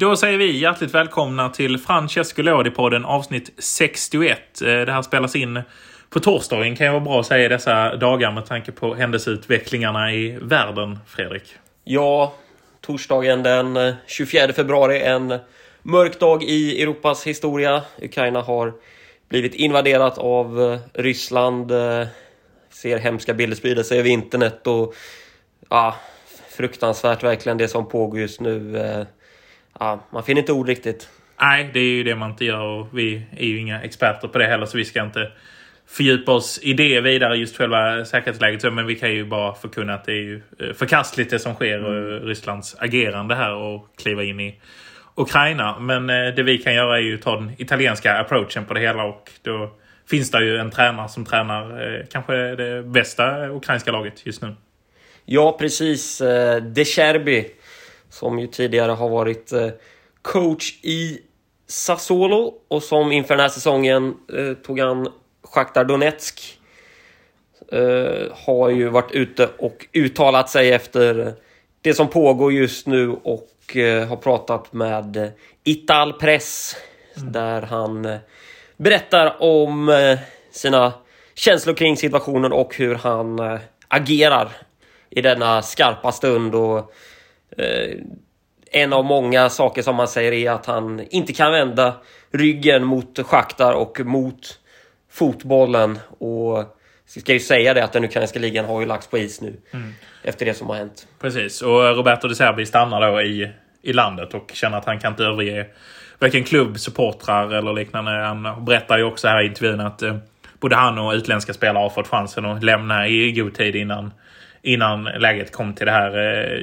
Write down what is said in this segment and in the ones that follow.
Då säger vi hjärtligt välkomna till Francesco Lodi-podden avsnitt 61. Eh, det här spelas in på torsdagen kan jag vara bra att säga dessa dagar med tanke på händelseutvecklingarna i världen, Fredrik. Ja, torsdagen den eh, 24 februari. En mörk dag i Europas historia. Ukraina har blivit invaderat av eh, Ryssland. Ser hemska bilder sprida sig över internet och ja, fruktansvärt verkligen det som pågår just nu. Eh, ja, man finner inte ord riktigt. Nej, det är ju det man inte gör och vi är ju inga experter på det heller så vi ska inte fördjupa oss i det vidare, just själva säkerhetsläget. Men vi kan ju bara förkunna att det är ju förkastligt det som sker mm. Rysslands agerande här och kliva in i Ukraina. Men eh, det vi kan göra är ju att ta den italienska approachen på det hela och då finns det ju en tränare som tränar eh, kanske det bästa ukrainska laget just nu. Ja, precis. Eh, De Cherby som ju tidigare har varit coach i Sassuolo och som inför den här säsongen tog an Shakhtar Donetsk. Har ju varit ute och uttalat sig efter det som pågår just nu och Eh, har pratat med Ital Press mm. där han eh, berättar om eh, sina känslor kring situationen och hur han agerar i denna skarpa stund. Och, en av många saker som han säger är att han inte kan vända ryggen mot schaktar och mot fotbollen. Och ska ju säga det att den ukrainska ligan har ju lagts på is nu. Mm. Efter det som har hänt. Precis, och Roberto De Serbi stannar då i, i landet och känner att han kan inte överge varken klubb, supportrar eller liknande. Han berättar ju också här i intervjun att eh, både han och utländska spelare har fått chansen att lämna i god tid innan innan läget kom till det här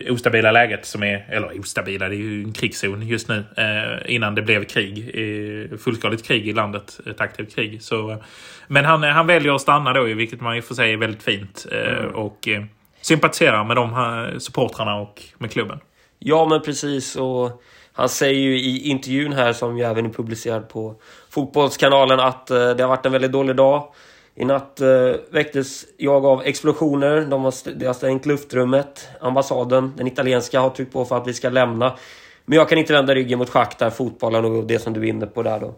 eh, ostabila läget som är, eller ostabila, det är ju en krigszon just nu. Eh, innan det blev krig, eh, fullskaligt krig i landet, ett aktivt krig. Så, men han, han väljer att stanna då, vilket man ju får säga är väldigt fint. Eh, mm. Och eh, sympatiserar med de här supportrarna och med klubben. Ja, men precis. Och han säger ju i intervjun här, som ju även är publicerad på Fotbollskanalen, att eh, det har varit en väldigt dålig dag. I natt eh, väcktes jag av explosioner. De har, de har stängt luftrummet. Ambassaden, den italienska, har tryckt på för att vi ska lämna. Men jag kan inte vända ryggen mot Shakhtar, fotbollen och det som du är inne på där då.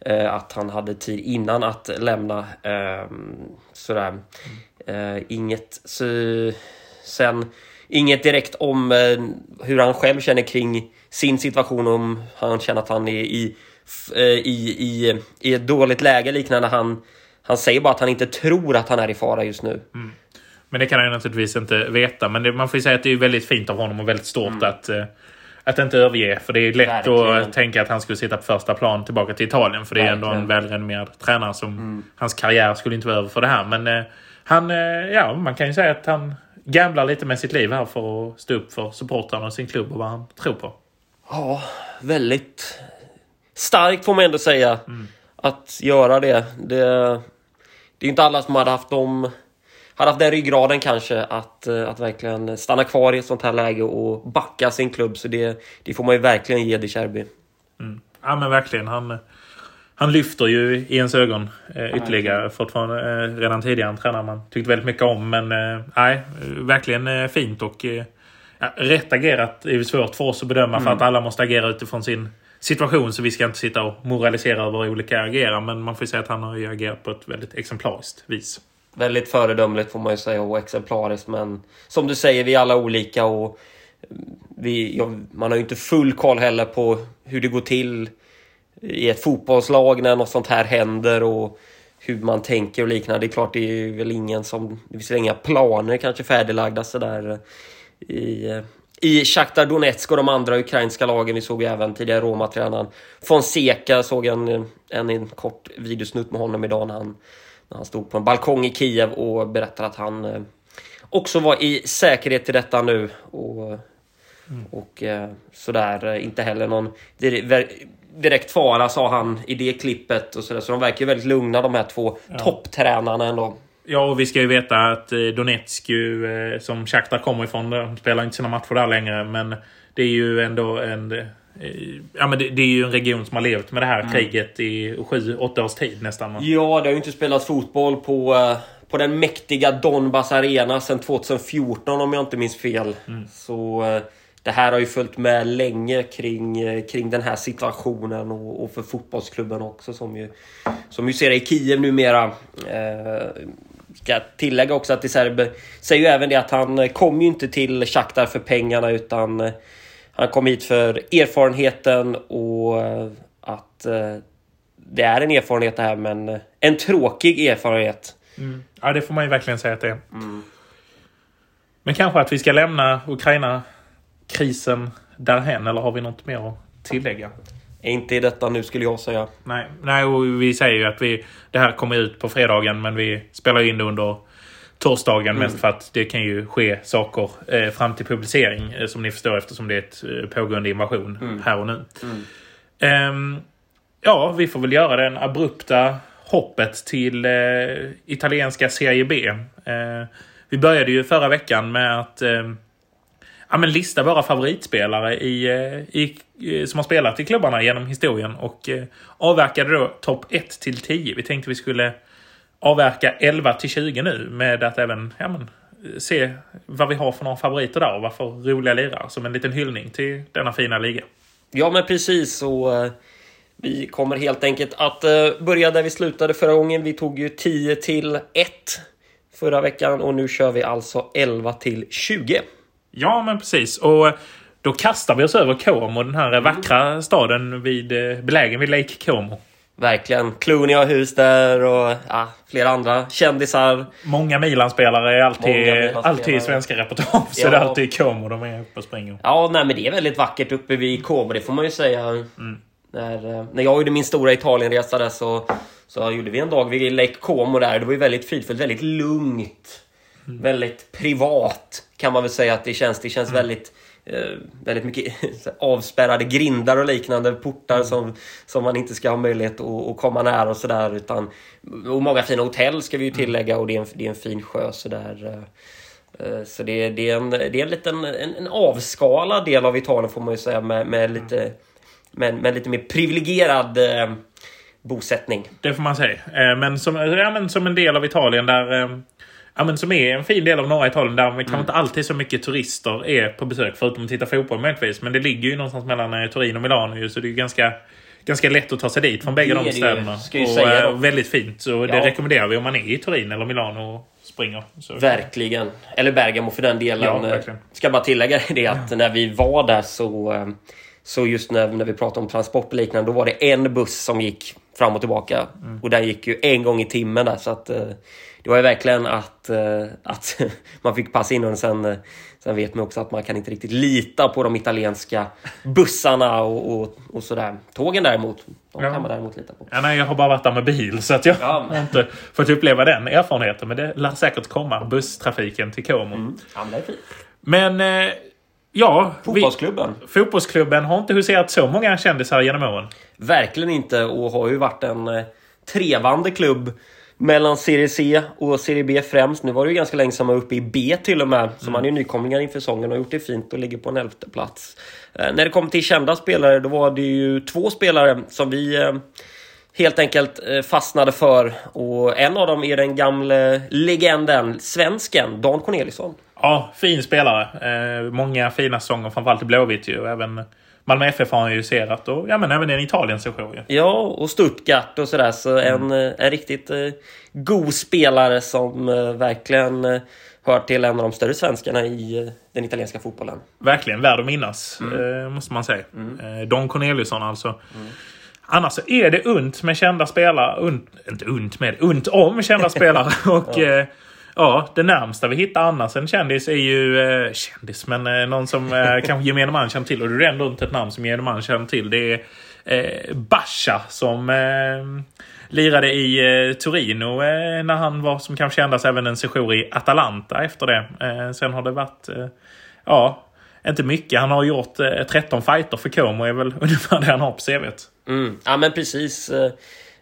Eh, att han hade tid innan att lämna. Eh, sådär. Eh, inget... Så, sen, inget direkt om eh, hur han själv känner kring sin situation. Om han känner att han är i, eh, i, i, i ett dåligt läge liknande han han säger bara att han inte tror att han är i fara just nu. Mm. Men det kan han ju naturligtvis inte veta. Men det, man får ju säga att det är väldigt fint av honom och väldigt stort mm. att, uh, att inte överge. För det är lätt Verkligen. att tänka att han skulle sitta på första plan tillbaka till Italien. För det är Verkligen. ändå en välrenommerad tränare som mm. hans karriär skulle inte vara över för det här. Men uh, han, uh, ja, man kan ju säga att han gamblar lite med sitt liv här för att stå upp för supportrarna och sin klubb och vad han tror på. Ja, väldigt starkt får man ändå säga. Mm. Att göra det. det det är inte alla som hade haft dem hade haft den ryggraden kanske att, eh, att verkligen stanna kvar i ett sånt här läge och backa sin klubb. Så det, det får man ju verkligen ge De Cherby. Mm. Ja men verkligen. Han, han lyfter ju i ens ögon eh, ytterligare. Ja, Fortfarande, eh, redan tidigare en tränare man tyckte väldigt mycket om. Men eh, nej, verkligen eh, fint och eh, rätt agerat är ju svårt för oss att bedöma mm. för att alla måste agera utifrån sin situation så vi ska inte sitta och moralisera över hur olika agerar. Men man får ju säga att han har ju agerat på ett väldigt exemplariskt vis. Väldigt föredömligt får man ju säga och exemplariskt men som du säger, vi är alla olika och vi, ja, man har ju inte full koll heller på hur det går till i ett fotbollslag när något sånt här händer och hur man tänker och liknande. Det är klart, det är väl ingen som... Det finns väl inga planer kanske färdiglagda sådär i, i Shakhtar Donetsk och de andra ukrainska lagen. Vi såg ju även tidigare Roma-tränaren Fonseca. Såg en, en, en kort videosnutt med honom idag när han, när han stod på en balkong i Kiev och berättade att han eh, också var i säkerhet till detta nu. Och, mm. och eh, sådär, eh, inte heller någon direkt fara sa han i det klippet. Och så, så de verkar väldigt lugna de här två ja. topptränarna ändå. Ja, och vi ska ju veta att eh, Donetsk ju, eh, som Shakhtar kommer ifrån, de spelar inte sina matcher där längre. Men det är ju ändå en... Eh, ja, men det, det, är ju en region som har levt med det här mm. kriget i sju, åtta års tid nästan. Ja, det har ju inte spelats fotboll på, på den mäktiga Donbass Arena sedan 2014 om jag inte minns fel. Mm. Så det här har ju följt med länge kring, kring den här situationen och, och för fotbollsklubben också som ju, som ju ser det i Kiev numera. Eh, ska tillägga också att Iserbe säger ju även det att han kom ju inte till Shakhtar för pengarna utan eh, han kom hit för erfarenheten och eh, att eh, det är en erfarenhet det här men en tråkig erfarenhet. Mm. Ja, det får man ju verkligen säga att det är. Mm. Men kanske att vi ska lämna Ukraina-krisen därhen eller har vi något mer att tillägga? Inte i detta nu skulle jag säga. Nej, nej och vi säger ju att vi, det här kommer ut på fredagen men vi spelar in det under torsdagen mm. mest för att det kan ju ske saker eh, fram till publicering eh, som ni förstår eftersom det är ett eh, pågående invasion mm. här och nu. Mm. Eh, ja, vi får väl göra den abrupta hoppet till eh, italienska Serie B. Eh, vi började ju förra veckan med att ja, men lista våra favoritspelare i, eh, i, eh, som har spelat i klubbarna genom historien och eh, avverkade då topp 1 till 10. Vi tänkte vi skulle avverka 11 till 20 nu med att även ja, men, eh, se vad vi har för några favoriter där och vad för roliga lirare som en liten hyllning till denna fina liga. Ja, men precis. Och, vi kommer helt enkelt att börja där vi slutade förra gången. Vi tog ju 10 till 1 förra veckan och nu kör vi alltså 11 till 20. Ja, men precis. Och då kastar vi oss över Como, den här mm. vackra staden vid, eh, belägen vid Lake Como. Verkligen. Clooney har hus där och ja, flera andra kändisar. Många Milan-spelare är alltid, Milan alltid i svenska reportage. Så ja. det är alltid Como de är uppe och springer. Ja, nej, men det är väldigt vackert uppe vid Como. Det får man ju säga. Mm. När, eh, när jag gjorde min stora Italienresa där så, så gjorde vi en dag vid Lake Como där. Det var ju väldigt fridfullt, väldigt lugnt. Mm. Väldigt privat kan man väl säga att det känns. Det känns mm. väldigt eh, väldigt mycket avspärrade grindar och liknande portar mm. som, som man inte ska ha möjlighet att, att komma nära och sådär. Och många fina hotell ska vi ju mm. tillägga och det är en, det är en fin sjö sådär. Eh, så det, det, är en, det är en liten en, en avskalad del av Italien får man ju säga med, med lite, med, med lite mer privilegierad eh, bosättning. Det får man säga. Eh, men som, ja, men som en del av Italien där Ja, men som är en fin del av norra Italien där mm. kanske inte alltid så mycket turister är på besök förutom att titta fotboll möjligtvis. Men det ligger ju någonstans mellan eh, Turin och Milano så det är ganska, ganska lätt att ta sig dit från bägge de städerna. Och äh, väldigt fint. Så ja. det rekommenderar vi om man är i Turin eller Milano och springer. Så. Verkligen. Eller Bergamo för den delen. Ja, verkligen. Ska bara tillägga det att när vi var där så så just när, när vi pratade om transport och liknande, då var det en buss som gick fram och tillbaka. Mm. Och den gick ju en gång i timmen där. Så att, det var ju verkligen att, eh, att man fick passa in och sen, eh, sen vet man också att man kan inte riktigt lita på de italienska bussarna och, och, och sådär. Tågen däremot, de ja. kan man däremot lita på. Ja, nej, jag har bara varit där med bil så att jag ja. har inte fått uppleva den erfarenheten. Men det lär säkert komma, busstrafiken till Como. Mm. Ja, men det är fint. Men eh, ja, fotbollsklubben. Vi, fotbollsklubben har inte huserat så många kändisar genom åren. Verkligen inte och har ju varit en trevande klubb mellan Serie C och Serie B främst. Nu var det ju ganska länge sedan man var uppe i B till och med. Så mm. man är ju nykomlingar inför säsongen och har gjort det fint och ligger på en elfte plats. Eh, när det kommer till kända spelare, då var det ju två spelare som vi eh, helt enkelt eh, fastnade för. Och en av dem är den gamle legenden, svensken, Dan Corneliusson. Ja, fin spelare. Eh, många fina säsonger, framförallt i Blåvitt ju. Även Malmö FF har han ju serat och ja, men även en Italien-session ju. Ja, och Stuttgart och sådär. Så mm. en, en riktigt eh, god spelare som eh, verkligen eh, hör till en av de större svenskarna i eh, den italienska fotbollen. Verkligen värd att minnas, mm. Eh, måste man säga. Mm. Eh, Don Corneliusson alltså. Mm. Annars är det unt med kända spelare. Unt, inte unt med, unt om kända spelare. och ja. Ja, det närmsta vi hittar annars en kändis är ju... Eh, kändis, men eh, någon som eh, kanske gemene man känner till. Och det är ändå inte ett namn som gemene man känner till. Det är eh, Bascha som eh, lirade i eh, Torino eh, när han var som kanske kändast även en sejour i Atalanta efter det. Eh, sen har det varit... Ja, inte mycket. Han har gjort 13 fighter för Como är väl ungefär det han har på CVt. Mm. Ja men precis.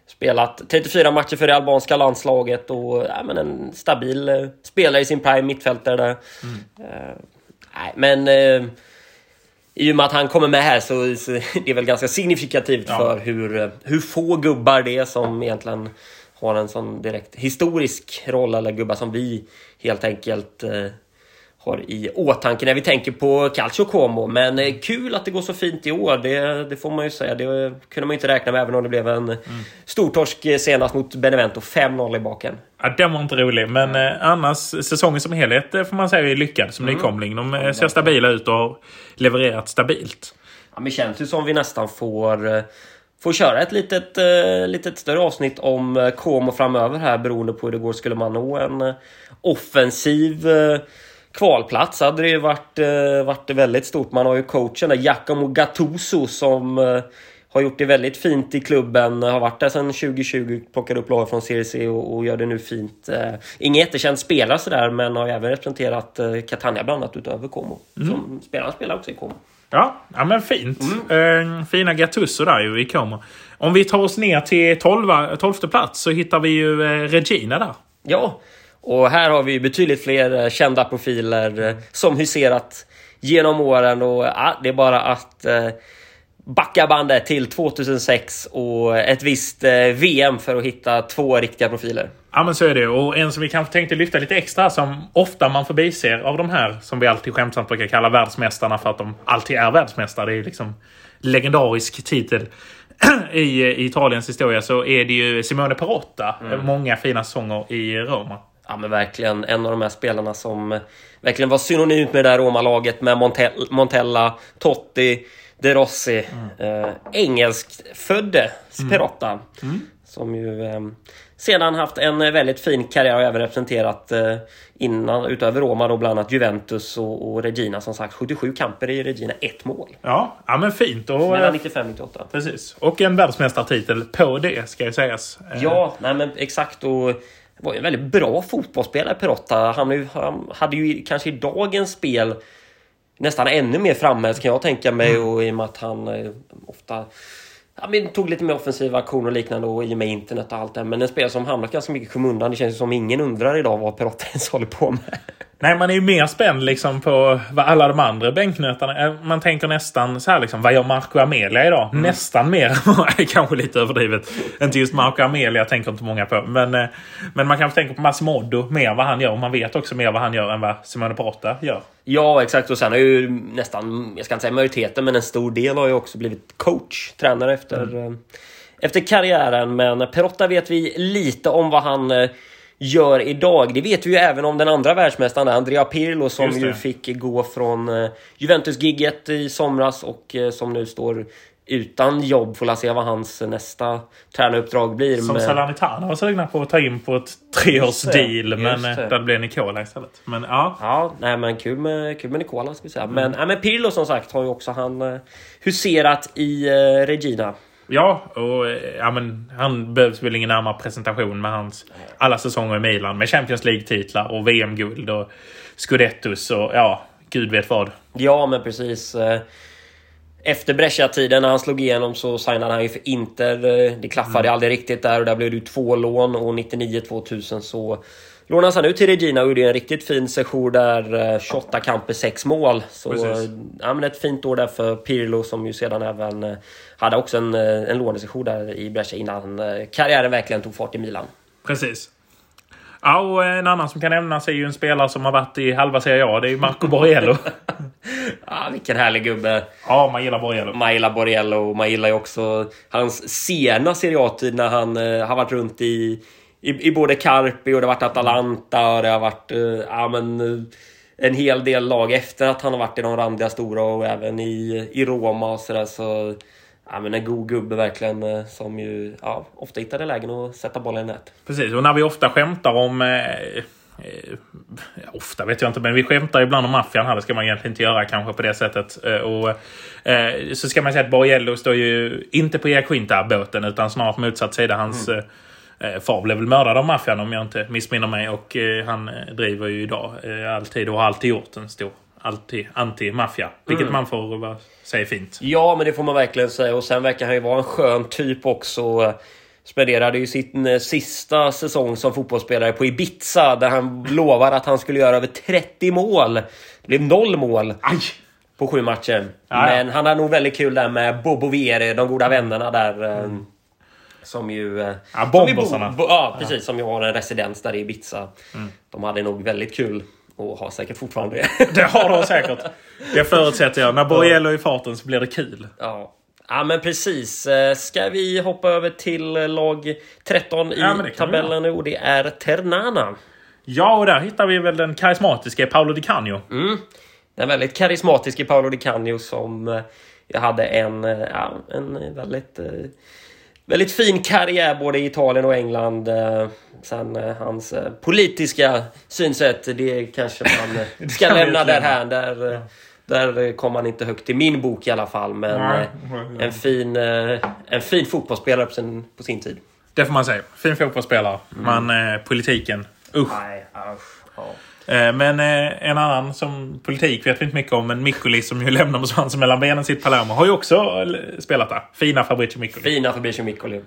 Spelat 34 matcher för det albanska landslaget och ja, men en stabil eh, spelare i sin prime, mittfältare där. Mm. Nej, men uh, i och med att han kommer med här så, så det är väl ganska signifikativt ja. för hur, hur få gubbar det är som egentligen har en sån direkt historisk roll eller gubbar som vi helt enkelt uh, har i åtanke när vi tänker på Calcio Como. Men eh, kul att det går så fint i år. Det, det får man ju säga. Det kunde man ju inte räkna med även om det blev en mm. stortorsk eh, senast mot Benevento. 5-0 i baken. Ja, den var inte rolig. Men eh, annars, säsongen som helhet får man säga är lyckad som mm. nykomling. De eh, ser stabila ut och har levererat stabilt. Ja, men det känns ju som vi nästan får får köra ett litet, eh, litet större avsnitt om eh, Como framöver här beroende på hur det går. Skulle man nå en eh, offensiv eh, kvalplats hade det ju varit, eh, varit väldigt stort. Man har ju coachen där, Giacomo Gattuso som eh, har gjort det väldigt fint i klubben. Har varit där sedan 2020, plockade upp lag från Serie C och, och, gör det nu fint. Eh, ingen jättekänd spelare sådär, men har även representerat eh, Catania bland annat utöver Como. Mm. Som spelarna spelar också i Como. Ja, ja men fint. Mm. Eh, fina Gattuso där ju i Como. Om vi tar oss ner till 12, 12 plats så hittar vi ju eh, Regina där. Ja, och här har vi betydligt fler eh, kända profiler eh, som huserat genom åren och ja, det är bara att eh, backa bandet till 2006 och ett visst VM för att hitta två riktiga profiler. Ja men så är det. Och en som vi kanske tänkte lyfta lite extra som ofta man förbiser av de här som vi alltid skämtsamt brukar kalla världsmästarna för att de alltid är världsmästare. Det är ju liksom legendarisk titel. I, Italiens historia så är det ju Simone Perotta. Mm. Många fina säsonger i Roma. Ja men verkligen en av de här spelarna som verkligen var synonymt med det där Roma-laget med Montella, Totti, De Rossi. Mm. Eh, engelskfödde Perotta. Mm. Mm. Som ju eh, sedan haft en väldigt fin karriär och även representerat eh, innan utöver Roma då bland annat Juventus och, och, Regina som sagt 77 kamper i Regina, ett mål. Ja, ja men fint. Och, Mellan 95 och 98. Precis. Och en världsmästartitel på det ska ju sägas. Ja, nej men exakt. Och var ju en väldigt bra fotbollsspelare Perotta. Han, han hade ju kanske i dagens spel nästan ännu mer framme kan jag tänka mig mm. och i och med att han eh, ofta Ja, men tog lite mer offensiva aktioner och liknande och i och med internet och allt det. Men en spelare som hamnat ganska mycket i skymundan. Det känns som ingen undrar idag vad Perotta ens håller på med. Nej, man är ju mer spänd liksom på vad alla de andra bänknötarna... Eh, man tänker nästan så här liksom, vad gör Marco Amelia idag? Mm. Nästan mer, kanske lite överdrivet. Inte just Marco Amelia tänker inte många på. Men, eh, men man kanske tänker på Massimodo mer vad han gör. Och man vet också mer vad han gör än vad Simone Perotta gör. Ja, exakt. Och sen har ju nästan, jag ska inte säga majoriteten, men en stor del har ju också blivit coach, tränare efter, mm. Eh, efter karriären. Men Perotta vet vi lite om vad han gör idag. Det vet vi ju även om den andra världsmästaren, Andrea Pirlo, som ju fick gå från uh, Juventus-gigget i somras och som nu står utan jobb. Får se vad hans nästa tränaruppdrag blir. Som med... Salernitana var sugna på att ta in på ett treårsdeal. Men det. Eh, det blev Nicola istället. Men ja. Ja, nej men kul med, kul med Nicola ska vi säga. Men, mm. nej, men Pirlo som sagt har ju också han uh, huserat i uh, Regina. Ja, och ja, men, han behövs väl ingen närmare presentation med hans alla säsonger i Milan med Champions League-titlar och VM-guld och Scudettos och ja, gud vet vad. Ja, men precis. Efter Brescia-tiden när han slog igenom så signade han ju för Inter. Det klaffade mm. aldrig riktigt där och där blev det ju två lån och 99-2000 så lånades han ut till Regina och gjorde en riktigt fin session där. 28 eh, kamper, 6 mål. Så ja, men ett fint år där för Pirlo som ju sedan även eh, hade också en, eh, en lånesession där i Brescia innan karriären verkligen tog fart i Milan. Precis. Ja, och en annan som kan nämnas är ju en spelare som har varit i halva Serie A. Det är ju Marco Borriello. ja, vilken härlig gubbe. Ja, man gillar Borriello. Man gillar Borriello. Man gillar ju också hans sena Serie A-tid när han uh, har varit runt i i, i både Carpi och det har varit Atalanta och det har varit uh, ja, men, uh, en hel del lag efter att han har varit i de randiga stora och även i, i Roma och sådär. Så, ja, men en god gubbe verkligen uh, som ju ja, ofta hittade lägen att sätta bollen i nät. Precis, och när vi ofta skämtar om eh, ofta vet jag inte, men vi skämtar ibland om maffian här. Det ska man egentligen inte göra kanske på det sättet. Och, eh, så ska man säga att Borgello står ju inte på Erik Quinta-båten utan snart motsatt sida. Hans mm. Eh, far blev väl mördad av maffian om jag inte missminner mig. Och eh, han eh, driver ju idag alltid och har alltid gjort en stor alltid anti-maffia. Vilket mm. man får säga fint. Ja, men det får man verkligen säga. Och sen verkar han ju vara en skön typ också. Spenderade ju sin sista säsong som fotbollsspelare på Ibiza där han lovade att han skulle göra över 30 mål. Det blev noll mål. Aj. På sju matcher. Aj. Men han hade nog väldigt kul där med Bobo Vieri, de goda vännerna där. Mm. Som ju... Eh, ja, bombosarna. Bo, bo, ja, precis. Ja. Som ju har en residens där i Ibiza. Mm. De hade nog väldigt kul Och har säkert fortfarande det. Det har de säkert. Det förutsätter jag. När Borriello är i farten så blir det kul. Ja. Ja men precis. Eh, Ska vi hoppa över till lag 13 i Ja, tabellen nu och det är Ternana. Ja, och där hittar vi väl den karismatiska Paolo Di Canio. Den väldigt karismatiske Paolo Di Canio som eh, jag hade en, eh, ja, en väldigt, eh, väldigt fin karriär både i Italien och England. eh, Sen eh, hans eh, politiska synsätt, det kanske man ska lämna. Där, eh, där eh, kom han inte högt i min bok i alla fall. Men Nej. en fin, en fin fotbollsspelare på sin, på sin tid. Det får man säga. Fin fotbollsspelare. Men eh, politiken, usch. Nej, usch. Ja. Eh, Men eh, en annan som politik vet vi inte mycket om. Men Mikkoli som ju lämnar med svansen mellan benen sitt Palermo har ju också eh, spelat där. Fina Fabrizio Mikkoli. Fina Fabricio Miccoli.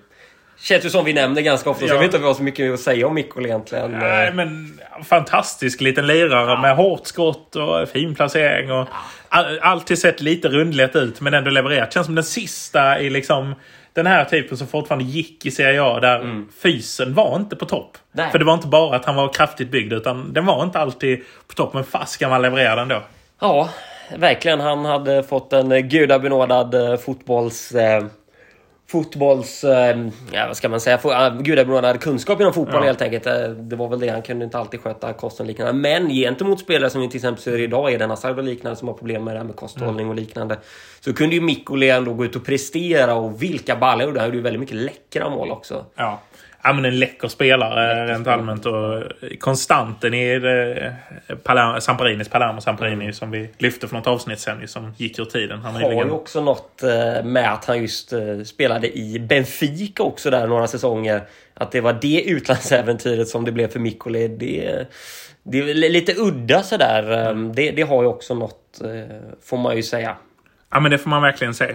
Känns ju som vi nämner ganska ofta, så Ja. jag vet inte om vi har så mycket att säga om Miccoli egentligen. Nej, men fantastisk liten lirare med hårt skott och fin placering. Och all, alltid sett lite rundlätt ut men ändå levererat. Känns som den sista i liksom den här typen som fortfarande gick i Serie A där fysen var inte på topp. Nej. För det var inte bara att han var kraftigt byggd utan den var inte alltid på topp. Men fasken man levererade ändå. Ja, verkligen. Han hade fått en eh, gudabenådad eh, fotbolls... Eh, fotbolls... Eh, ja, vad ska man säga? Eh, gudabenådad kunskap inom fotboll Ja. helt enkelt. Eh, det var väl det. Han kunde inte alltid sköta kosten och liknande. Men gentemot spelare som vi till exempel ser idag, Eden Hazard och liknande, som har problem med det här med kosthållning och liknande. Så kunde ju Mikkoli ändå gå ut och prestera och vilka gjorde han? gjorde ju väldigt mycket läckra mål också. Ja. Ja, men en läcker spelare rent allmänt. Och konstanten i det, Palermo, Samparinis Palermo Samparini som vi lyfte för något avsnitt sen som gick ur tiden. Han har ju också något eh, med att han just eh, spelade i Benfica också där några säsonger. Att det var det utlandsäventyret som det blev för Mikkoli. Det, det är lite udda sådär. Mm. Det, det har ju också något, eh, får man ju säga. Ja, men det får man verkligen se.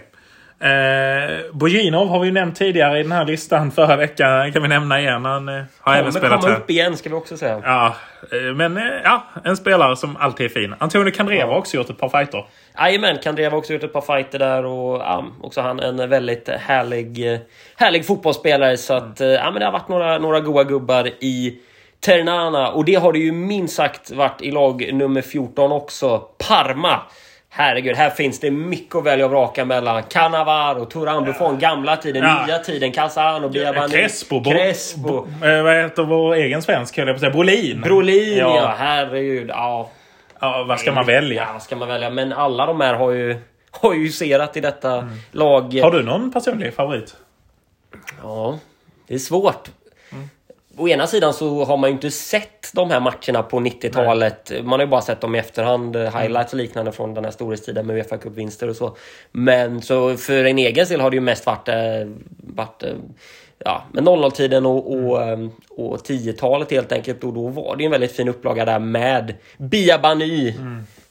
Eh, Bojinov har vi ju nämnt tidigare i den här listan förra veckan. kan vi nämna igen. Han eh, har även spelat här. upp igen ska vi också säga. Ja, eh, men eh, ja, en spelare som alltid är fin. Antonio Candreva har också gjort ett par fighter. Jajamän, Kandreva har också gjort ett par fighter där och ja, också han en väldigt härlig, eh, härlig fotbollsspelare. Så att, eh, ja, men det har varit några, några goa gubbar i Ternana och det har det ju minst sagt varit i lag nummer 14 också. Parma. Herregud, här finns det mycket att välja och vraka mellan. Cannavaro, Turan Buffon, gamla tiden, Ja. nya tiden, Casano, Biabani, Crespo. Crespo. Eh, vad heter vår egen svensk höll jag på att säga? Brolin. Brolin, ja. Ja. herregud. Ja, Ja, vad ska man välja? Ja, vad ska man välja? Men alla de här har ju, har ju serat i detta lag. Har du någon personlig favorit? Ja, det är svårt. Å ena sidan så har man ju inte sett de här matcherna på 90-talet. Man har ju bara sett dem i efterhand, eh, highlights och liknande från den här storhetstiden med Uefa Cup-vinster och så. Men så för en egen del har det ju mest varit, eh, varit eh, ja, med 00-tiden och, och, eh, och 10-talet helt enkelt. Och då var det en väldigt fin upplaga där med Biabany.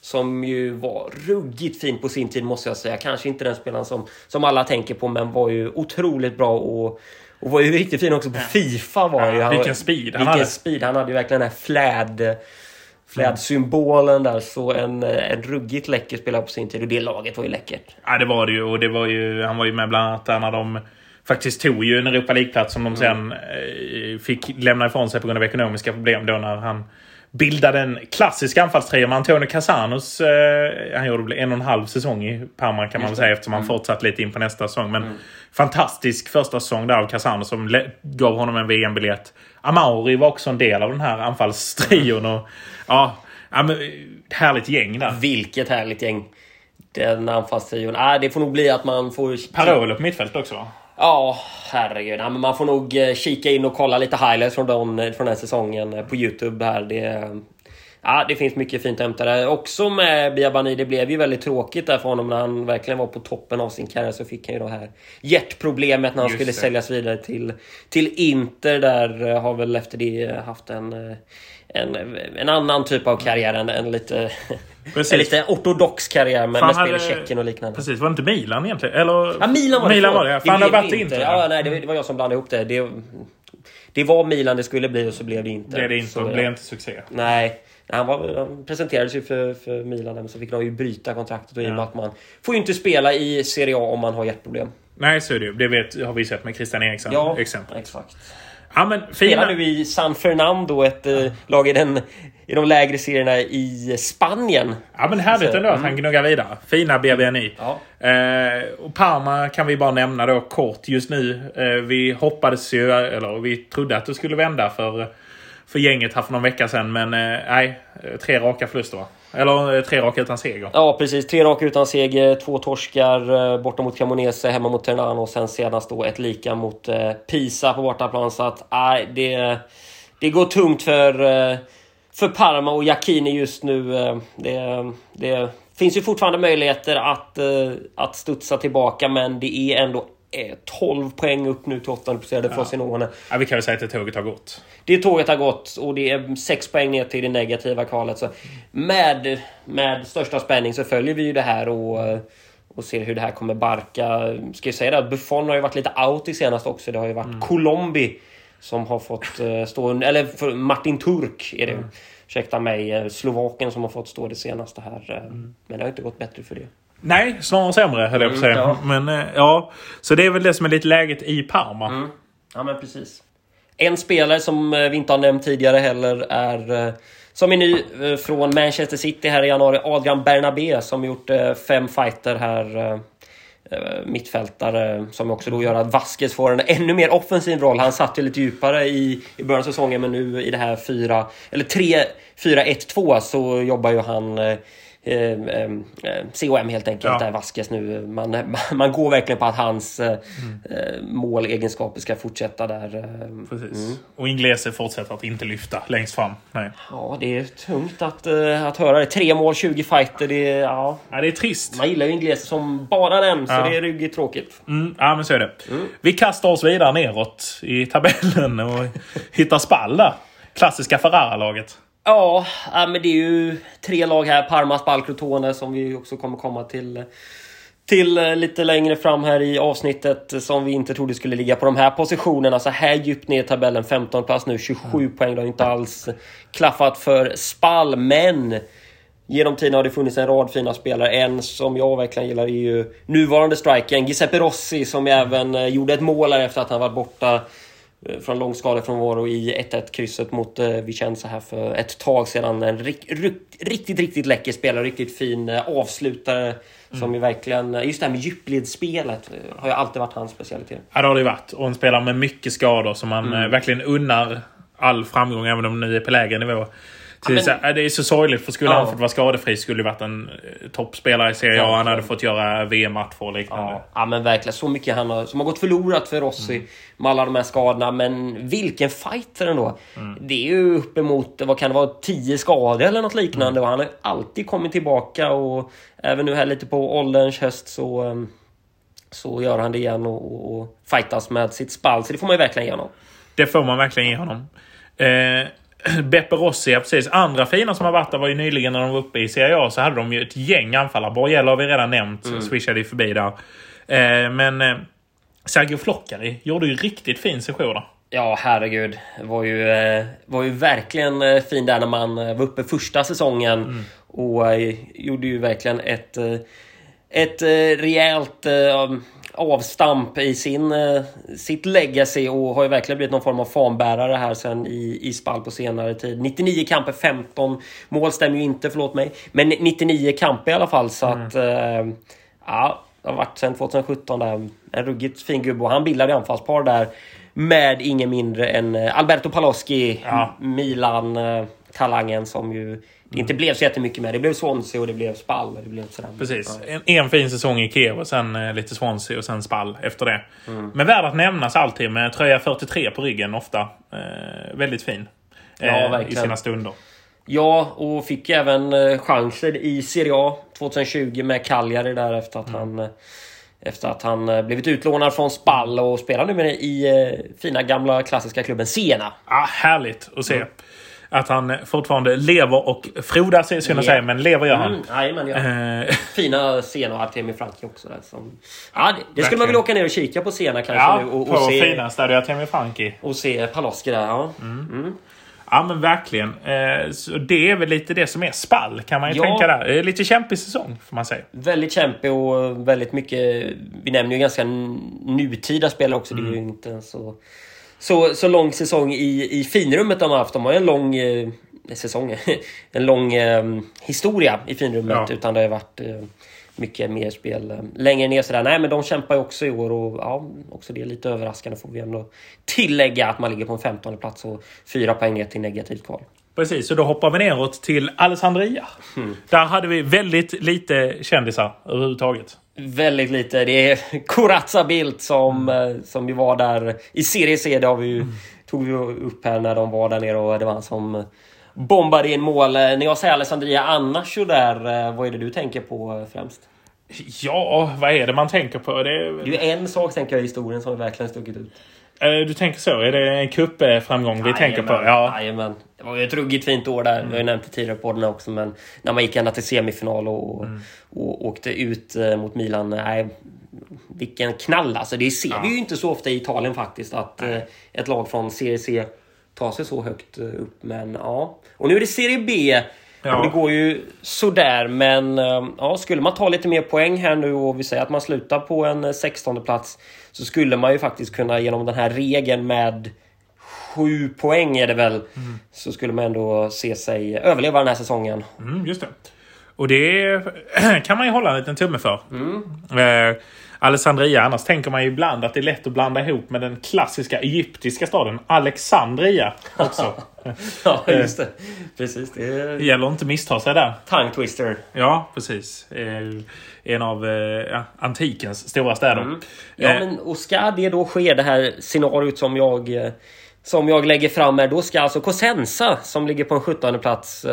Som ju var ruggigt fin på sin tid måste jag säga. Kanske inte den spelaren som, som alla tänker på men var ju otroligt bra och, och var ju riktigt fin också på Fifa var ju. Han vilken speed han vilken hade. speed. Han hade ju verkligen den här fläd, flädsymbolen där. Så en, en ruggigt läcker spelare på sin tid och det laget var ju läckert. Ja, det var det ju. Och det var ju, han var ju med bland annat där när de faktiskt tog ju en Europa League-plats som de sen eh, fick lämna ifrån sig på grund av ekonomiska problem då när han bildade en klassisk anfallstrio med Antonio Casanos. Eh, han gjorde en och en halv säsong i Parma kan man väl säga eftersom han fortsatt lite in på nästa säsong. Men fantastisk första säsong där av Casano som gav honom en VM-biljett. Amauri var också en del av den här anfallstrion. Och, ja, ja, men, eh, härligt gäng där. Vilket härligt gäng. Den anfallstrion. Ah, det får nog bli att man får... Parolo på mittfält också va? Ja, herregud. Ja, men man får nog eh, kika in och kolla lite highlights från, den, från den här säsongen eh, på Youtube. här. Det, ja, det finns mycket fint att hämta där. Också med Biabani, det blev ju väldigt tråkigt där för honom när han verkligen var på toppen av sin karriär. Så fick han ju det här hjärtproblemet när han Just skulle det. säljas vidare till, till Inter. Där eh, har väl efter det haft en, eh, en, en annan typ av karriär. En, en lite... En lite ortodox karriär med, Fan, med spel i Tjeckien och liknande. Precis, var det inte Milan egentligen? Eller? Ja, Milan var det. Milan var det, han har blev varit inte. Ja, nej, det var- det var jag som blandade ihop det. det. Det var Milan det skulle bli och så blev det inte. Det är det inte. Så, Det blev inte succé. Nej. Han, var, han presenterades ju för, för Milan men så fick de ju bryta kontraktet och i och med Ja. att man får ju inte spela i Serie A om man har hjärtproblem. Nej, så är det ju. Det vet, har vi sett med Christian Eriksen. Ja, exempel. exakt. Ja, men Spelar fina... nu i San Fernando, ett eh, lag i, den, i de lägre serierna i Spanien. Ja, men härligt ändå att han gnuggar vidare. Fina BBNI. Ja. Eh, och Parma kan vi bara nämna då kort just nu. Eh, vi hoppades ju, eller vi trodde att det skulle vända för, för gänget här för någon vecka sedan. Men eh, nej, eh, tre raka förluster va? Eller eh, tre raka utan seger. Ja, precis. Tre raka utan seger, två torskar eh, borta mot Cremonese, hemma mot Ternano och sen senast då ett lika mot eh, Pisa på bortaplan. Så att nej, det, det går tungt för, eh, för Parma och Jacchini just nu. Eh, det, det finns ju fortfarande möjligheter att, eh, att studsa tillbaka, men det är ändå eh, 12 poäng upp nu till åttonde placerade Frosinone. Ja, vi kan väl säga att det tåget har gått. Det tåget har gått och det är sex poäng ner till det negativa kvalet. Så med, med största spänning så följer vi ju det här och, och ser hur det här kommer barka. Ska jag säga det att Buffon har ju varit lite out i senast också. Det har ju varit Colombi som har fått eh, stå... Eller Martin Turk är det. Mm. Ursäkta mig, eh, Slovaken som har fått stå det senaste här. eh, Men det har inte gått bättre för det. Nej, snarare sämre höll jag på att säga. ja. Men eh, ja, så det är väl det som är lite läget i Parma. Ja, men precis. En spelare som eh, vi inte har nämnt tidigare heller är... eh, Som är ny från Manchester City här i januari, Adrian Bernabé som gjort fem fighter här. Mittfältare som också då gör att Vasquez får en ännu mer offensiv roll. Han satt ju lite djupare i, i början av säsongen men nu i det här 4 eller 3 4-1-2 så jobbar ju han eh, eh, eh, COM helt enkelt, Ja. där Vasquez nu. Man, man går verkligen på att hans eh, eh, målegenskaper ska fortsätta där. Precis. Och Inglese fortsätter att inte lyfta längst fram. Nej. Ja, det är tungt att, eh, att höra det. Tre mål, 20 fighter. Det är, ja, Ja, det är trist. man gillar ju Inglese som bara den, så Ja. det är ruggigt tråkigt. Mm, ja, men så är det. Vi kastar oss vidare neråt i tabellen och hittar Spall där. Klassiska Ferrara-laget. Ja, ja, men det är ju tre lag här. Parma, Spal, Crotone som vi också kommer komma till till eh, lite längre fram här i avsnittet som vi inte trodde skulle ligga på de här positionerna. Så här djupt ner i tabellen, 15 plats nu, 27 poäng. Det har inte alls klaffat för Spal, men Genom tiden har det funnits en rad fina spelare. En som jag verkligen gillar är ju nuvarande strikern Giuseppe Rossi som även eh, gjorde ett mål här efter att han varit borta eh, från långskada från Voro i 1-1 krysset mot eh, Vicenza här för ett tag sedan. En rik, rik, riktigt, riktigt läcker spelare, riktigt fin eh, avslutare. Som ju verkligen, just det här med djupledsspelet har ju alltid varit hans specialitet. Ja, det har det varit. Och en spelare med mycket skador som man Mm. verkligen unnar all framgång, även om det nu är på lägre nivå. Till men- så, här, det är så sorgligt, för skulle Ja. han fått vara skadefri skulle det varit en eh, toppspelare i Serie A. Han Verkligen. hade fått göra VM-matcher och liknande. Ja, ja men verkligen. Så mycket han har, som har gått förlorat för Rossi med alla de här skadorna. Men vilken fighter ändå. Det är ju uppemot, vad kan det vara, 10 skador eller något liknande. Och han har alltid kommit tillbaka och även nu här lite på ålderns höst så, ehm, så gör han det igen och, och, och fightas med sitt spall. Så det får man ju verkligen ge honom. Det får man verkligen ge honom. Eh, Beppe Rossi, ja precis. Andra fina som har varit där var ju nyligen när de var uppe i Serie A så hade de ju ett gäng anfallare. Borgello har vi redan nämnt. Mm. Swishade ju förbi där. Eh, men eh, Sergio Floccari gjorde ju riktigt fin session där. Ja, herregud. Var ju, eh, var ju verkligen eh, fin där när man eh, var uppe första säsongen. Och eh, gjorde ju verkligen ett, ett rejält avstamp i sin, eh, sitt legacy och har ju verkligen blivit någon form av fanbärare här sen i, i Spall på senare tid. 99 kamper, 15 mål stämmer ju inte, förlåt mig. Men 99 kamper i alla fall så att... Eh, ja, det har varit sen 2017 där. En ruggigt fin gubbe och han bildade anfallspar där med ingen mindre än eh, Alberto Paloschi, Ja. Milan-talangen som ju det inte blev så jättemycket med. Det blev Swansea och det blev Spall. och Det blev sådär. Precis. En, en fin säsong i Kiev och sen eh, lite Swansea och sen Spall efter det. Mm. Men värd att nämnas alltid med tröja 43 på ryggen ofta. Eh, väldigt fin. Eh, Ja, I sina stunder. Ja, och fick även eh, chanser i Serie A 2020 med Cagliari där efter att han eh, efter att han eh, blivit utlånad från Spall och spelar nu med i fina gamla klassiska klubben Siena. Ah, härligt att se. Mm. Att han fortfarande lever och frodas, är synd att Ja. säga, men lever gör han. Mm, jajamän, ja. Eh, Fina Siena och Artemi Franki också. Där, som... ja, det, det skulle man vilja åka ner och kika på Siena kanske ja, nu och, på och, se, fina Stadio Artemi Franki. och se Paloschi där. Ja. Ja men verkligen. Eh, så det är väl lite det som är spall kan man ju Ja. tänka där. Det är lite kämpig säsong får man säga. Väldigt kämpig och väldigt mycket... Vi nämner ju ganska nutida spelare också. Det är ju inte så, så, så lång säsong i, i finrummet de har haft. De har ju en lång eh, säsong, en lång eh, historia i finrummet. Ja. Utan det har varit eh, mycket mer spel eh, längre ner sådär. Nej men de kämpar ju också i år och ja, också det är lite överraskande får vi ändå tillägga att man ligger på en 15 plats och fyra poäng ner till negativt kval. Precis, så då hoppar vi neråt till Alessandria. Där hade vi väldigt lite kändisar överhuvudtaget. Väldigt lite. Det är Corazza Bildt som, mm. som ju var där i Serie C. Det har vi ju, tog vi upp här när de var där nere och det var han som bombade in mål. När jag säger Alessandria annars där, vad är det du tänker på främst? Ja, vad är det man tänker på? Det är, det är en sak tänker jag i historien som verkligen stuckit ut. Du tänker så? Är det en cupframgång vi tänker på? Ja. Jajamän. Det var ju ett ruggigt fint år där. Mm. Vi har ju nämnt det tidigare på den också. Men när man gick ända till semifinal och, mm. och, åkte ut mot Milan. Nej, vilken knall alltså. Det ser ja. vi ju inte så ofta i Italien faktiskt. Att Nej. ett lag från Serie C tar sig så högt upp. Men ja. Och nu är det Serie B. Ja. Det går ju sådär, men ja, skulle man ta lite mer poäng här nu och vi säger att man slutar på en 16 plats så skulle man ju faktiskt kunna genom den här regeln med sju poäng är det väl, mm. så skulle man ändå se sig överleva den här säsongen. Mm, just det. Och det kan man ju hålla en liten tumme för. Mm. Eh, Alessandria, annars tänker man ju ibland att det är lätt att blanda ihop med den klassiska egyptiska staden Alexandria också. ja, just det. Precis. Det är... gäller att inte missta sig där. Tongue twister. Ja, precis. En av ja, antikens stora städer. Mm. Ja, men och ska det då ske det här scenariot som jag som jag lägger fram här, då ska alltså Cosenza som ligger på en 17 plats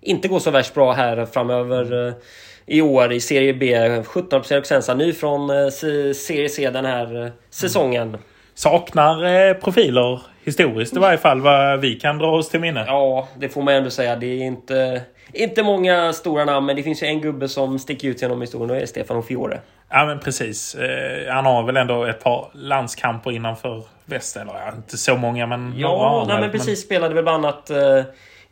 inte gå så värst bra här framöver i år i Serie B. 17% Cosenza, ny från Serie C den här säsongen. Saknar profiler historiskt i varje fall vad vi kan dra oss till minne. Ja, det får man ändå säga. Det är inte, inte många stora namn, men det finns ju en gubbe som sticker ut genom historien och det är Stefano Fiore. Ja, men precis. han har väl ändå ett par landskamper innanför väst. Eller inte så många, men Ja, nej, men precis. Spelade väl bland annat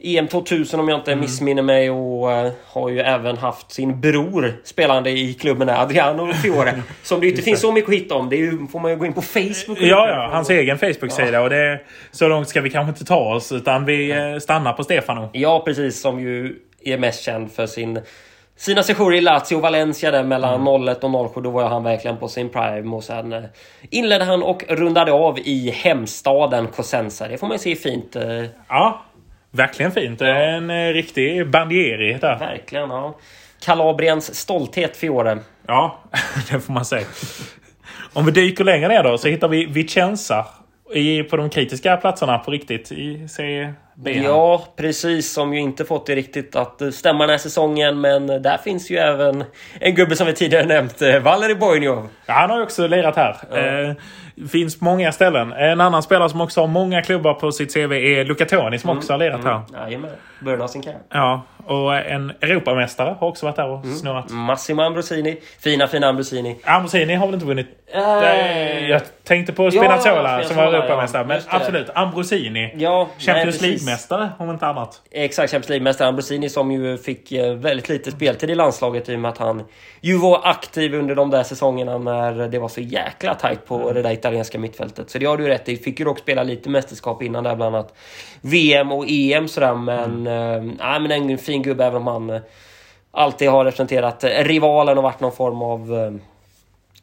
EM 2000 om jag inte mm. missminner mig och uh, har ju även haft sin bror spelande i klubben där, Adriano Fiore. som det inte finns så mycket att hitta om. Det ju, får man ju gå in på Facebook. Ja, ja. Hans egen Facebook-sida. Ja. Och det, så långt ska vi kanske inte ta oss utan vi uh, stannar på Stefano. Ja, precis. Som ju är mest känd för sin sina sessioner i Lazio och Valencia där mellan mm. 01 och 07. Då var han verkligen på sin prime. Och sen eh, inledde han och rundade av i hemstaden Cosenza. Det får man ju se fint. Ja, Verkligen fint. Ja. En eh, riktig bandieri där. Verkligen, ja. Kalabriens stolthet Fiore. Ja, det får man säga. Om vi dyker längre ner då så hittar vi Vicenza i, på de kritiska platserna på riktigt i Serie Ja, precis. Som ju inte fått det riktigt att stämma den här säsongen. Men där finns ju även en gubbe som vi tidigare nämnt, eh, Valeri Bojnjov. Ja, han har ju också lirat här. Ja. Eh, finns många ställen. En annan spelare som också har många klubbar på sitt CV är Luca Toni som mm. också har lirat här. Mm. Jajamän. Början av sin karriär. Ja, och en Europamästare har också varit där och mm. snurrat. Massimo Ambrosini. Fina, fina Ambrosini. Ambrosini har väl inte vunnit? Äh... Jag tänkte på Spinazzola ja, som var Europamästare. Ja, men absolut, Ambrosini. Ja, Champions League-mästare om inte annat. Exakt, Champions League-mästare Ambrosini som ju fick eh, väldigt lite speltid i landslaget i och med att han ju var aktiv under de där säsongerna när det var så jäkla tajt på det där italienska mittfältet. Så det har du rätt i. Fick ju dock spela lite mästerskap innan där bland annat VM och EM sådär men... Mm. Äh, men en fin gubbe även om han äh, alltid har representerat rivalen och varit någon form av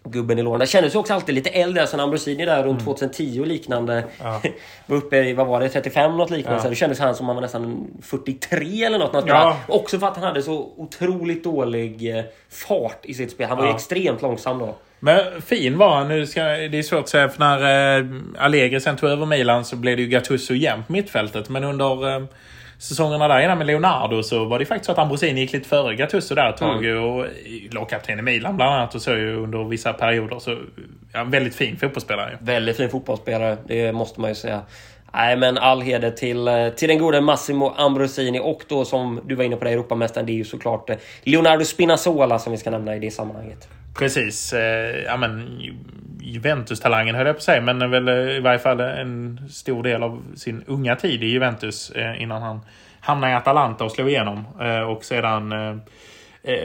gubben i. Det kändes ju också alltid lite äldre sen Ambrosini där runt mm. 2010 och liknande. Ja. var uppe i, vad var det, 35 något liknande. Ja. Så det kändes han som han var nästan 43 eller något. något ja. Också för att han hade så otroligt dålig eh, fart i sitt spel. Han var ja. ju extremt långsam då. Men fin var han. Nu ska, det är svårt att säga för när eh, Allegri sen tog över Milan så blev det ju Gattuso jämnt mittfältet. Men under eh, säsongerna där innan med Leonardo så var det faktiskt så att Ambrosini gick lite före Gattuso där ett tag. Mm. Och lagkapten i Milan bland annat och så under vissa perioder. Så ja, väldigt fin fotbollsspelare. Väldigt fin fotbollsspelare, det måste man ju säga. Nej men all heder till, eh, till den gode Massimo Ambrosini och då som du var inne på det, Europamästaren, det är ju såklart eh, Leonardo Spinazzola som vi ska nämna i det sammanhanget. Precis. Eh, ja, men, Juventus-talangen höll jag på att säga, men väl eh, i varje fall en stor del av sin unga tid i Juventus eh, innan han hamnade i Atalanta och slog igenom. Eh, och sedan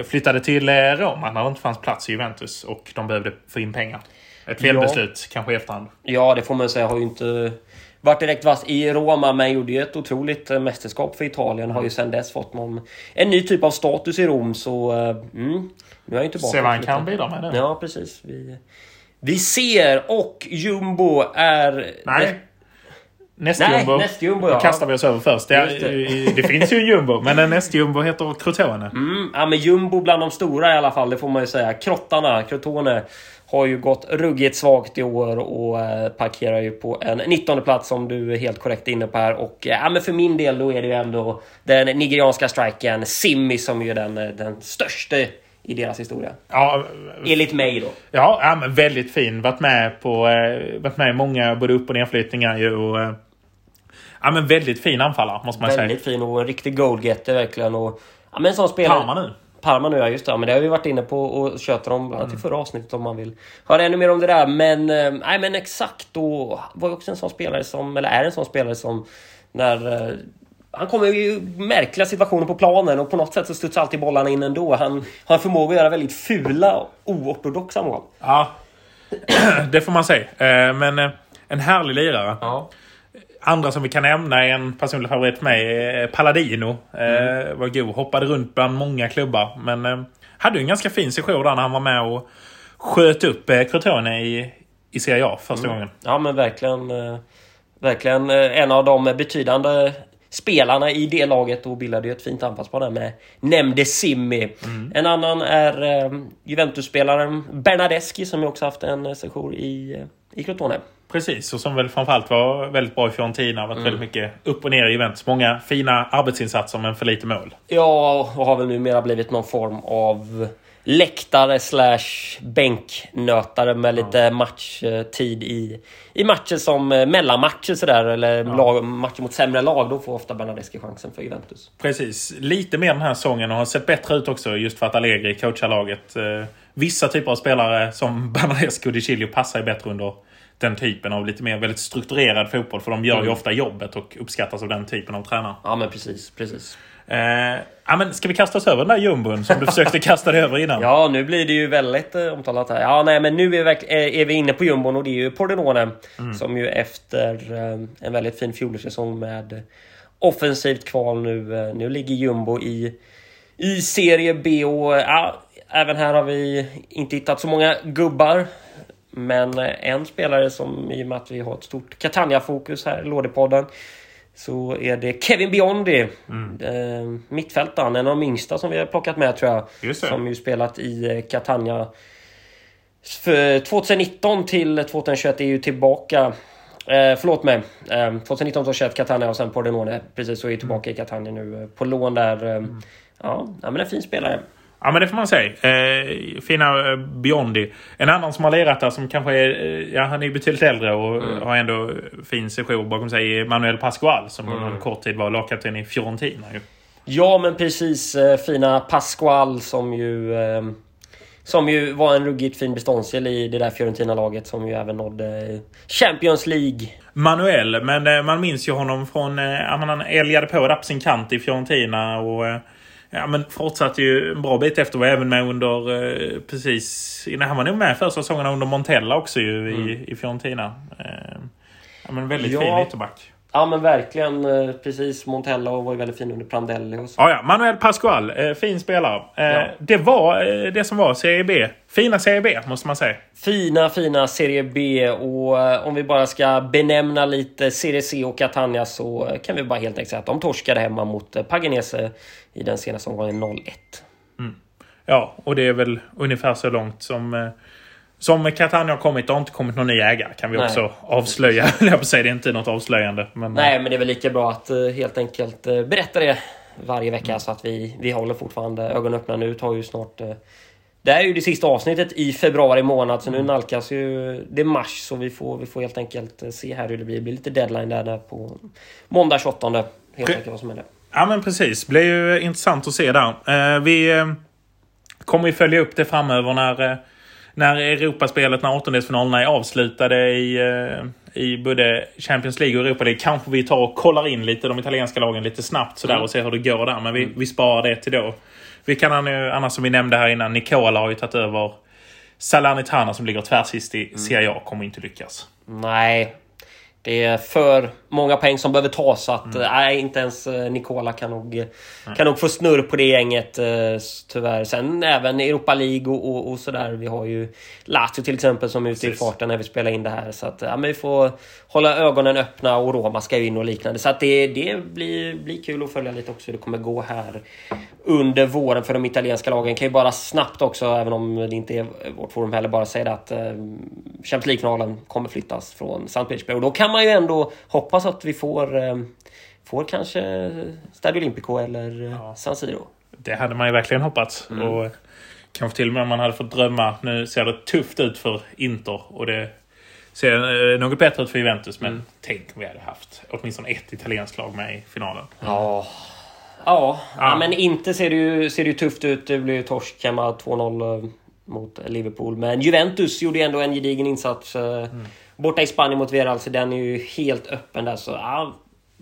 flyttade till Roma när det inte fanns plats i Juventus och de behövde få in pengar. Ett felbeslut kanske i efterhand. Ja, det får man säga. Har ju inte varit direkt vass i Roma, men gjorde ju ett otroligt eh, mästerskap för Italien. Har ju sedan dess fått någon, en ny typ av status i Rom, så... eh, Mm, nu är han ju tillbaka. Se vad han kan bidra med nu. Ja, precis. Vi, vi ser och Jumbo är... Nej. Nästjumbo. Nej, nästjumbo, ja. kastar vi oss över först. Det, det. det finns ju en jumbo, men en nästjumbo heter Crotone. Mm, ja, men Jumbo bland de stora i alla fall, det får man ju säga. Krottarna, Crotone, har ju gått ruggigt svagt i år och eh, parkerar ju på en 19 plats som du är helt korrekt inne på här. Och eh, ja, men för min del då är det ju ändå den nigerianska strikern Simmi som är den, eh, den största i deras historia. Ja, Enligt mig då. ja, ja, men väldigt fin. Varit med på varit med i många både upp och nedflyttningar ju. Och, ja, men väldigt fin anfallare måste man säga. Väldigt fin och en riktig goalgetter verkligen. Och, ja, men en sån spelare... Parma nu. Parma nu, ja just det. Ja, Men det har vi varit inne på och tjötat om bland annat i förra avsnittet om man vill höra ännu mer om det där. Men, eh, nej, men exakt då var ju också en sån spelare som, eller är en sån spelare som när eh, han kommer ju i märkliga situationer på planen och på något sätt så studsar alltid bollarna in ändå. Han har en förmåga att göra väldigt fula och oortodoxa mål. Ja, det får man säga. Eh, Men en härlig lirare. Ja. Andra som vi kan nämna är en personlig favorit för mig. är Palladino. Mm. Var god. Hoppade runt bland många klubbar. Men eh, hade ju en ganska fin session där när han var med och sköt upp eh, Crotone i, i Serie A första gången. Ja men verkligen. eh, Verkligen eh, en av de betydande spelarna i det laget och bildade ju ett fint anfallspar där med nämnde Simmi. En annan är eh, Juventus-spelaren Bernadeschi som ju också haft en eh, session i, eh, i Crotone. Precis, och som väl framförallt var väldigt bra i Fiorentina. Varit väldigt mycket upp och ner i Juventus. Många fina arbetsinsatser men för lite mål. Ja, och har väl numera blivit någon form av läktare slash bänknötare med lite matchtid i, i matcher som eh, mellanmatcher sådär eller lag, matcher mot sämre lag. Då får ofta Bernadeschi chansen för Juventus. Precis. Lite mer den här säsongen och har sett bättre ut också just för att Allegri coachar laget. Eh, Vissa typer av spelare som Bernadeschi och Di passar ju bättre under den typen av lite mer väldigt strukturerad fotboll. För de gör ju ofta jobbet och uppskattas av den typen av tränare. Ja men precis, precis. Eh, ja, men ska vi kasta oss över den där jumbon som du försökte kasta dig över innan? Ja, nu blir det ju väldigt eh, omtalat här. Ja, nej, men nu är vi, eh, är vi inne på jumbon och det är ju Pordenone som ju efter eh, en väldigt fin fjolårssäsong med offensivt kval nu, eh, nu ligger jumbo i, i serie B och ja, även här har vi inte hittat så många gubbar. Men eh, en spelare som i och med att vi har ett stort Catania-fokus här i Lådepodden så är det Kevin Biondi. Eh, mittfältaren, en av de yngsta som vi har plockat med tror jag. Som ju spelat i eh, Catania. För 2019 till 2021 är ju tillbaka. Eh, förlåt mig. Eh, 2019 2021 Catania och sen Pordenone. Precis, så är ju tillbaka i Catania nu på lån där. Ja, ja, men en fin spelare. Ja men det får man säga. Eh, fina eh, Biondi. En annan som har lirat där som kanske är... Eh, ja han är betydligt äldre och har ändå fin session bakom sig. är Manuel Pascual som under en kort tid var lagkapten i Fiorentina. Ju. Ja, men precis. Eh, fina Pascual som ju... Som ju var en ruggigt fin beståndsdel i det där Fiorentina-laget som ju även nådde Champions League. Manuel, men man minns ju honom från... Eh, han eljade på där på sin kant i Fiorentina och... Ja men fortsatte ju en bra bit efter. Var även med under... Eh, precis... Nej, han var nog med första säsongen under Montella också ju i, i Fiorentina. Eh, ja men väldigt Ja. fin ytterback. Ja, men verkligen. eh, Precis. Montella var ju väldigt fin under Prandelli och så. Ja, ja. Manuel Pascual. Eh, fin spelare. Eh, Ja. Det var eh, det som var Serie B. Fina Serie B, måste man säga. Fina, fina Serie B och om vi bara ska benämna lite Serie C och Catania så kan vi bara helt enkelt säga att de torskade hemma mot Paganese i den senaste omgången 0-1. Ja, och det är väl ungefär så långt som... Eh, som Catania har kommit. Det har inte kommit någon ny ägare. Kan vi Nej. också avslöja. Jag på säga, det är inte något avslöjande. Men, Nej, men det är väl lika bra att eh, helt enkelt eh, berätta det varje vecka så att vi, vi håller fortfarande ögonen öppna. Nu tar ju snart... eh, Det här är ju det sista avsnittet i februari månad så nu nalkas ju det mars så vi får, vi får helt enkelt eh, se här hur det blir. Det blir lite deadline där, där på måndag 28. Helt enkelt vad som händer. Ja men precis. blir ju intressant att se där. Eh, vi eh, kommer ju följa upp det framöver när, eh, när Europaspelet, när åttondelsfinalerna är avslutade i, i både Champions League och Europa League. Kanske vi tar och kollar in lite de italienska lagen lite snabbt sådär och ser hur det går där. Men vi, vi sparar det till då. Vi kan annars som vi nämnde här innan, Nicola har ju tagit över Salernitana som ligger tvärsist i Serie A kommer inte lyckas. Nej. Det är för många poäng som behöver tas så att mm. nej, inte ens eh, Nicola kan nog, mm. kan nog få snurr på det gänget eh, tyvärr. Sen även Europa League och, och, och sådär. Vi har ju Lazio till exempel som är ute Precis. i farten när vi spelar in det här. Så att ja, men vi får hålla ögonen öppna och Roma ska ju in och liknande. Så att det, det blir, blir kul att följa lite också hur det kommer gå här under våren för de italienska lagen. Kan ju bara snabbt också, även om det inte är vårt forum heller, bara säga att eh, Champions League-finalen kommer flyttas från St. Petersburg. Och då kan man ju ändå hoppas att vi får, eh, får kanske Stadio Olimpico eller eh, ja. San Siro. Det hade man ju verkligen hoppats. Mm. Och kanske till och med om man hade fått drömma. Nu ser det tufft ut för Inter och det ser eh, något bättre ut för Juventus. Men mm. tänk om vi hade haft åtminstone ett italienskt lag med i finalen. Ja. Ja, ja. ja men inte ser det, ju, ser det ju tufft ut. Det blev ju torsk hemma 2-0 mot Liverpool. Men Juventus gjorde ändå en gedigen insats. Mm. Borta i Spanien mot Villarreal, så den är ju helt öppen där. Så ja,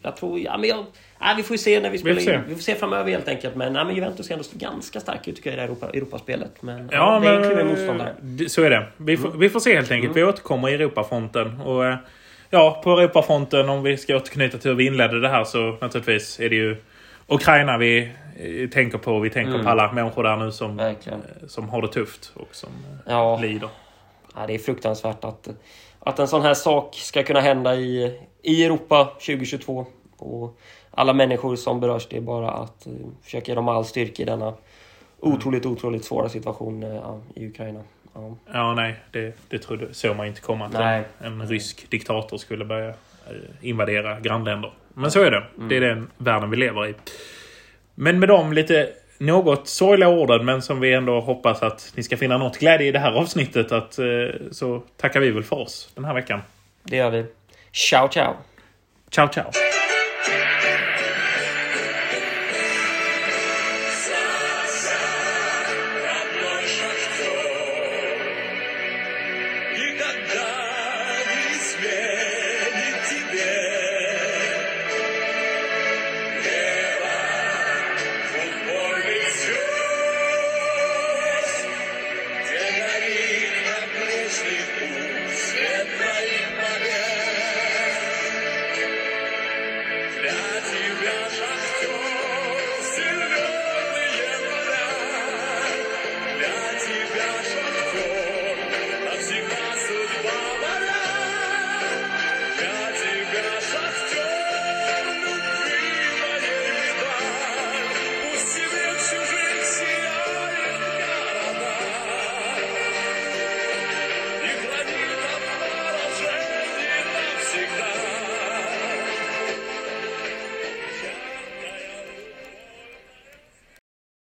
jag tror... Ja, men jag, ja, vi får ju se när vi spelar vi in. Vi får se framöver helt enkelt. Men, ja, men Juventus ser ändå ganska stark ut tycker jag i det Europa, Europaspelet. Men, ja, det är en klurig motståndare. Så är det. Vi får, mm. vi får se helt enkelt. Mm. Vi återkommer i Europafronten. Och, eh, ja, på Europafronten, om vi ska återknyta till hur vi inledde det här, så naturligtvis är det ju Ukraina vi eh, tänker på. Vi tänker mm. på alla människor där nu som, Verkligen. Eh, som har det tufft och som ja. lider. Ja, det är fruktansvärt att att en sån här sak ska kunna hända i, i Europa 2022. Och alla människor som berörs, det är bara att uh, försöka ge dem all styrka i denna otroligt, otroligt svåra situation uh, i Ukraina. Ja, ja nej, det, det trodde, såg man inte komma. Att nej. En, en rysk diktator skulle börja uh, invadera grannländer. Men så är det. Mm. Det är den världen vi lever i. Men med de lite något sorgliga orden men som vi ändå hoppas att ni ska finna något glädje i det här avsnittet. Att, eh, så tackar vi väl för oss den här veckan. Det gör vi. Ciao, ciao! Ciao, ciao!